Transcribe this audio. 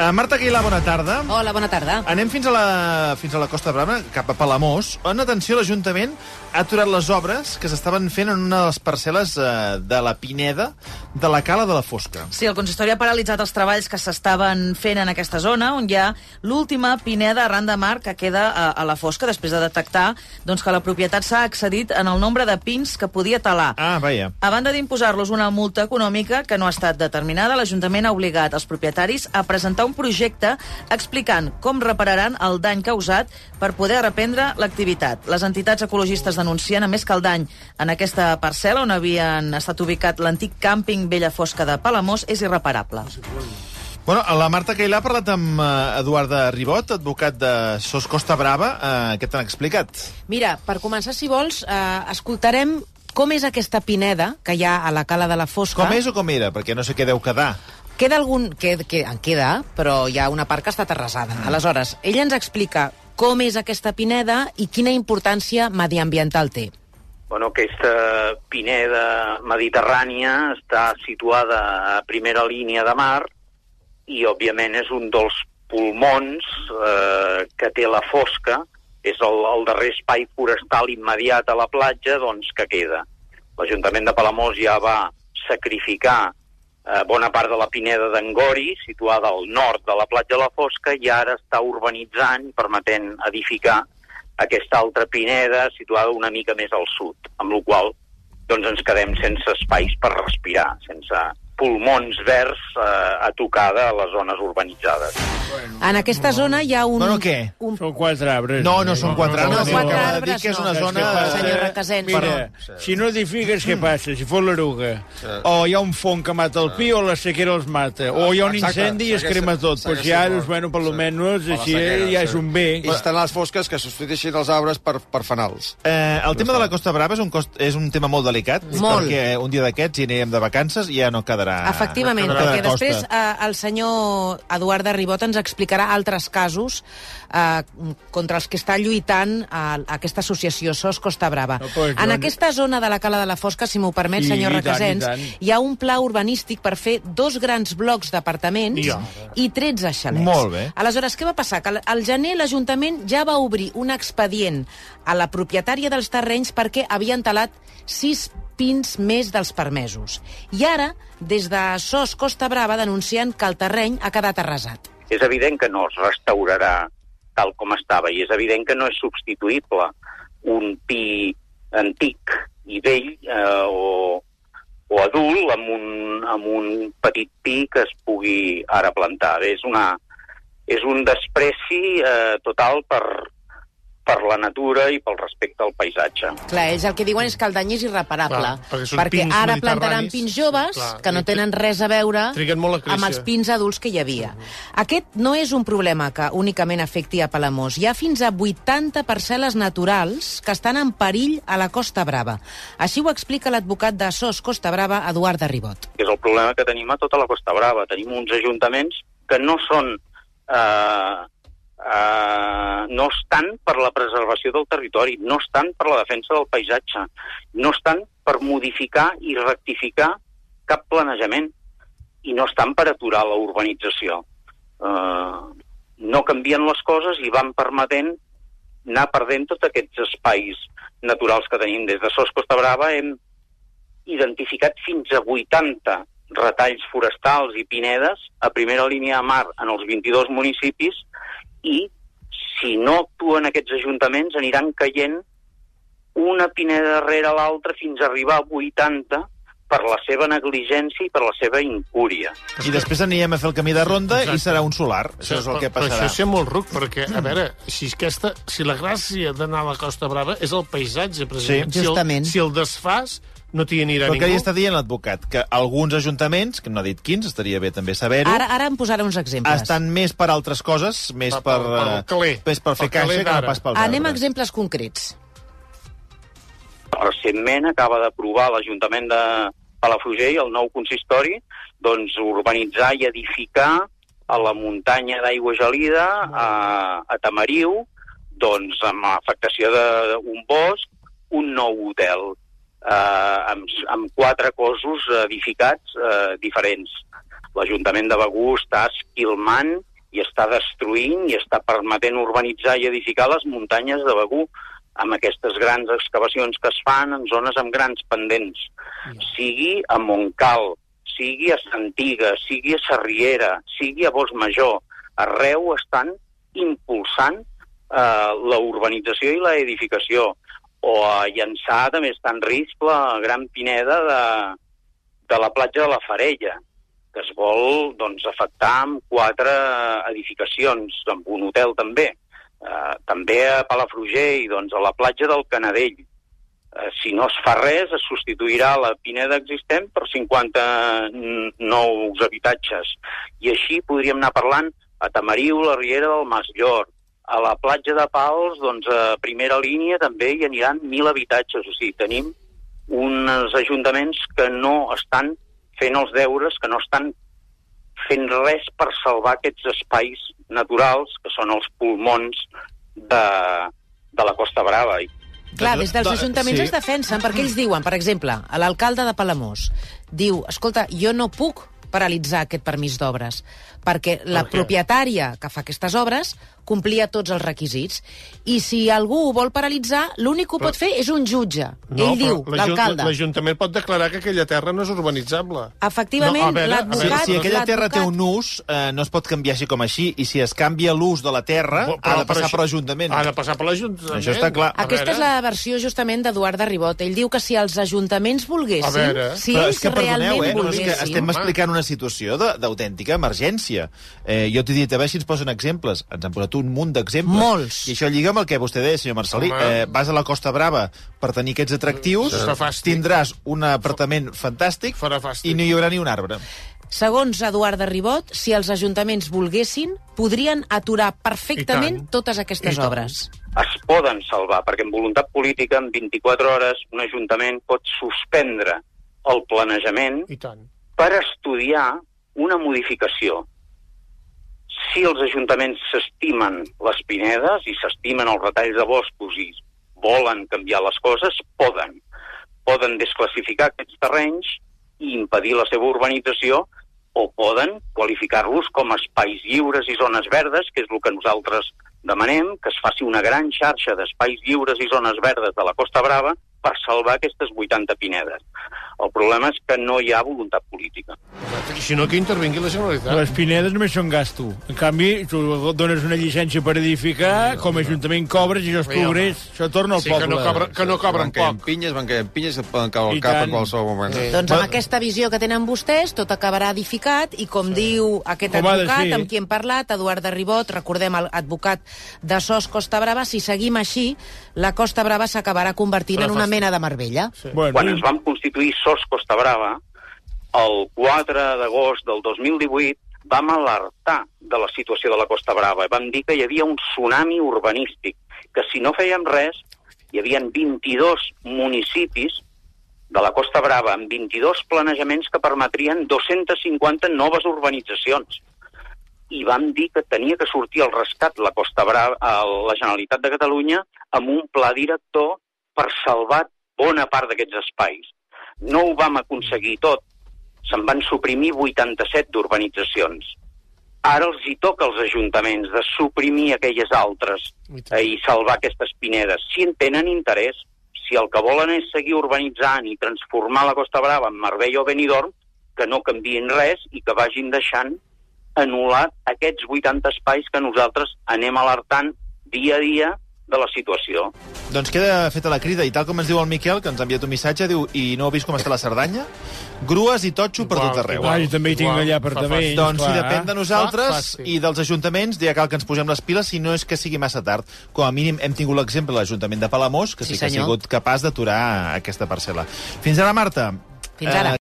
Uh, Marta Aguilar, bona tarda. Hola, bona tarda. Anem fins a la, fins a la Costa Brava, cap a Palamós, on, atenció, l'Ajuntament ha aturat les obres que s'estaven fent en una de les parcel·les uh, de la Pineda de la Cala de la Fosca. Sí, el consistori ha paralitzat els treballs que s'estaven fent en aquesta zona, on hi ha l'última pineda arran de mar que queda a, a la fosca, després de detectar doncs, que la propietat s'ha accedit en el nombre de pins que podia talar. Ah, vaja. A banda d'imposar-los una multa econòmica que no ha estat determinada, l'Ajuntament ha obligat els propietaris a presentar un projecte explicant com repararan el dany causat per poder reprendre l'activitat. Les entitats ecologistes denuncien, a més que el dany en aquesta parcel·la on havien estat ubicat l'antic càmping Vella Fosca de Palamós és irreparable. Bueno, la Marta Cailà ha parlat amb uh, Eduard de Ribot, advocat de SOS Costa Brava. Uh, què t'han explicat? Mira, per començar, si vols, eh, escoltarem com és aquesta pineda que hi ha a la cala de la Fosca. Com és o com era? Perquè no sé què deu quedar. Queda algun... Que, que, en queda, però hi ha una part que està terrasada. Mm. Aleshores, ella ens explica com és aquesta pineda i quina importància mediambiental té. Bueno, aquesta pineda mediterrània està situada a primera línia de mar i, òbviament, és un dels pulmons eh, que té la fosca, és el, el darrer espai forestal immediat a la platja doncs, que queda. L'Ajuntament de Palamós ja va sacrificar eh, bona part de la pineda d'Angori, situada al nord de la platja de la Fosca, i ara està urbanitzant, permetent edificar aquesta altra pineda situada una mica més al sud, amb la qual doncs ens quedem sense espais per respirar, sense pulmons verds eh, a tocada a les zones urbanitzades. En aquesta zona hi ha un... Bueno, què? un Són quatre arbres. No, no són quatre no, arbres. no, quatre acaba de arbres dir que és no. una És zona... que passa- Senyor Requesens, Mira, perdó. si no edifiques, què passa? Si fos l'eruga. O hi ha un fong que mata el pi o la sequera els mata. O hi ha un incendi i es crema tot. Ja, sent doncs, bueno, per lo sí. la així ja sí. és un bé. I estan les fosques que substitueixin els arbres per, per fanals. Eh, el tema de la Costa Brava és un, cost, és un tema molt delicat, Molt. perquè un dia d'aquests hi anirem de vacances i ja no quedarà... Efectivament, no quedarà perquè després eh, el senyor Eduard de Ribot ens explicarà altres casos eh, contra els que està lluitant eh, aquesta associació SOS Costa Brava. No, pues, en no- aquesta zona de la Cala de la Fosca, si m'ho permet, Sí, senyor Requesens, hi ha un pla urbanístic per fer dos grans blocs d'apartaments Ja. i 13 xalets. Molt bé. Aleshores, què va passar? Que al- al gener l'Ajuntament ja va obrir un expedient a la propietària dels terrenys perquè havien talat sis pins més dels permesos. I ara, des de SOS Costa Brava, denuncien que el terreny ha quedat arrasat. És evident que no es restaurarà tal com estava i és evident que no és substituïble un pi antic i vell eh, o, o adult amb un, amb un petit pi que es pugui ara plantar. És, una, és un despreci eh, total per, per la natura i pel respecte al paisatge. Clar, ells el que diuen és que el dany és irreparable, Clar, perquè perquè pins ara plantaran pins joves Clar, que no tenen res a veure amb els pins adults que hi havia. Aquest no és un problema que únicament afecti a Palamós. Hi ha fins a 80 parcel·les naturals que estan en perill a la Costa Brava. Així ho explica l'advocat de SOS Costa Brava, Eduard de Ribot. és el problema que tenim a tota la Costa Brava. Tenim uns ajuntaments que no són... Eh, eh, no estan per la preservació del territori, no estan per la defensa del paisatge, no estan per modificar i rectificar cap planejament i no estan per aturar la urbanització. Eh, no canvien les coses i van permetent anar perdent tots aquests espais naturals que tenim. Des de SOS Costa Brava hem identificat fins a 80 retalls forestals i pinedes a primera línia de mar en els 22 municipis i si no actuen aquests ajuntaments aniran caient una pineda darrere l'altra fins a arribar a 80 per la seva negligència i per la seva incúria. I després anirem a fer el camí de ronda Exacte. i serà un solar. Això és el que Però passarà. això és ser molt ruc, perquè, a veure, si, aquesta, si la gràcia d'anar a la Costa Brava és el paisatge, president. Sí. Justament. Si el, si el desfàs, no t'hi anirà Però el que ningú. ja està dient l'advocat, que alguns ajuntaments, que no ha dit quins, estaria bé també saber-ho, Ara, ara em posaré uns exemples. estan més per altres coses, més Per- per, per- eh, caler. més per fer caixa que no pas pels Anem a arbres. exemples concrets. recentment acaba d'aprovar l'Ajuntament de Palafrugell, el nou consistori, doncs urbanitzar i edificar a la muntanya d'aigua gelida, a, a Tamariu, doncs amb afectació d'un bosc, un nou hotel, eh, amb, amb quatre cossos edificats eh, diferents. L'Ajuntament de Begur està esquilmant i està destruint i està permetent urbanitzar i edificar les muntanyes de Begú amb aquestes grans excavacions que es fan en zones amb grans pendents. Sigui a Montcal, sigui a Santiga, sigui a Sarriera, sigui a Bosc Major, arreu estan impulsant eh, la urbanització i la edificació. O a Llançà també està en risc la gran pineda de, de la platja de la Farella, que es vol doncs, afectar amb quatre edificacions, amb un hotel també. Eh, també a Palafrugell, doncs, a la platja del Canadell. Eh, si no es fa res, es substituirà la pineda existent per 50 nous habitatges. I així podríem anar parlant a Tamariu, la Riera del Masllor. A la platja de Pals, doncs, a primera línia també hi aniran 1.000 habitatges. O sigui, tenim uns ajuntaments que no estan fent els deures, que no estan fent res per salvar aquests espais naturals, que són els pulmons de, de la Costa Brava. I Clar, des dels Do- ajuntaments sí. es defensen, perquè ells diuen, per exemple, a l'alcalde de Palamós, diu, escolta, jo no puc paralitzar aquest permís d'obres, perquè la què? propietària que fa aquestes obres complia tots els requisits. I si algú ho vol paralitzar, l'únic que ho pot fer és un jutge. Ell diu, però l'alcalde. L'Ajuntament pot declarar que aquella terra no és urbanitzable. Efectivament, No, l'advocat... Si, si aquella terra té un ús, eh, no es pot canviar així com així, i si es canvia l'ús de la terra, Però- ha de passar això- per l'Ajuntament. Ha de passar per l'Ajuntament. Això està clar. Aquesta és la versió justament d'Eduard de Ribot. Ell diu que si els ajuntaments volguessin, si Però ells realment eh? No, és volguessin... que estem explicant una situació de- d'autèntica emergència. Eh, jo t'he dit, a veure si ens posen exemples. Ens han posat un munt d'exemples. Molts. I això lliga amb el que vostè deia, senyor Marcelí. Home. Eh, vas a la Costa Brava per tenir aquests atractius, fàstic. tindràs un apartament fantàstic Farà fàstic. i no hi haurà ni un arbre. Segons Eduard de Ribot, si els ajuntaments volguessin, podrien aturar perfectament totes aquestes obres. es poden salvar, perquè amb voluntat política, en 24 hores, un ajuntament pot suspendre el planejament I tant. Per estudiar una modificació. Si els ajuntaments s'estimen les pinedes i s'estimen els retalls de boscos i volen canviar les coses, poden. Poden desclassificar aquests terrenys i impedir la seva urbanització o poden qualificar-los com a espais lliures i zones verdes, que és el que nosaltres demanem, que es faci una gran xarxa d'espais lliures i zones verdes de la Costa Brava per salvar aquestes 80 pinedes. El problema és que no hi ha voluntat política. I si no, que intervingui la Generalitat. Les pinedes només són gasto. En canvi, tu dones una llicència per edificar, com a Ajuntament cobres i els Sí, progrés, això torna al Sí, que poble. no cobra- que no cobren van poc. pinyes, van caient pinyes, que poden caure al cap tant. en qualsevol moment. Sí. Doncs amb aquesta visió que tenen vostès, tot acabarà edificat i, com diu aquest Com advocat amb qui hem parlat, Eduard de Ribot, recordem el advocat de SOS Costa Brava, si seguim així, la Costa Brava s'acabarà convertint en una mena de Marbella. Sí. Bueno, quan ens vam constituir SOS Costa Brava, el 4 d'agost del 2018 vam alertar de la situació de la Costa Brava. Vam dir que hi havia un tsunami urbanístic, que si no fèiem res, hi havia 22 municipis de la Costa Brava amb 22 planejaments que permetrien 250 noves urbanitzacions. I vam dir que tenia que sortir al rescat la Costa Brava, a la Generalitat de Catalunya amb un pla director per salvar bona part d'aquests espais. No ho vam aconseguir tot. Se'n van suprimir 87 d'urbanitzacions. Ara els hi toca als ajuntaments de suprimir aquelles altres I eh, i salvar aquestes pinedes. Si en tenen interès, si el que volen és seguir urbanitzant i transformar la Costa Brava en Marbella o Benidorm, que no canvien res i que vagin deixant anul·lat aquests 80 espais que nosaltres anem alertant dia a dia de la situació. Doncs queda feta la crida, i tal com ens diu el Miquel, que ens ha enviat un missatge, diu, i no heu vist com està la Cerdanya? Grues i totxo per Igual, tot arreu. Ah, jo també hi tinc Igual, allà fa apartaments. Doncs si clar. depèn de nosaltres i dels ajuntaments, ja cal que ens posem les piles, si no és que sigui massa tard. Com a mínim hem tingut l'exemple de l'Ajuntament de Palamós, que sí, Sí, que ha sigut capaç d'aturar aquesta parcel·la. Fins ara, Marta. Fins ara.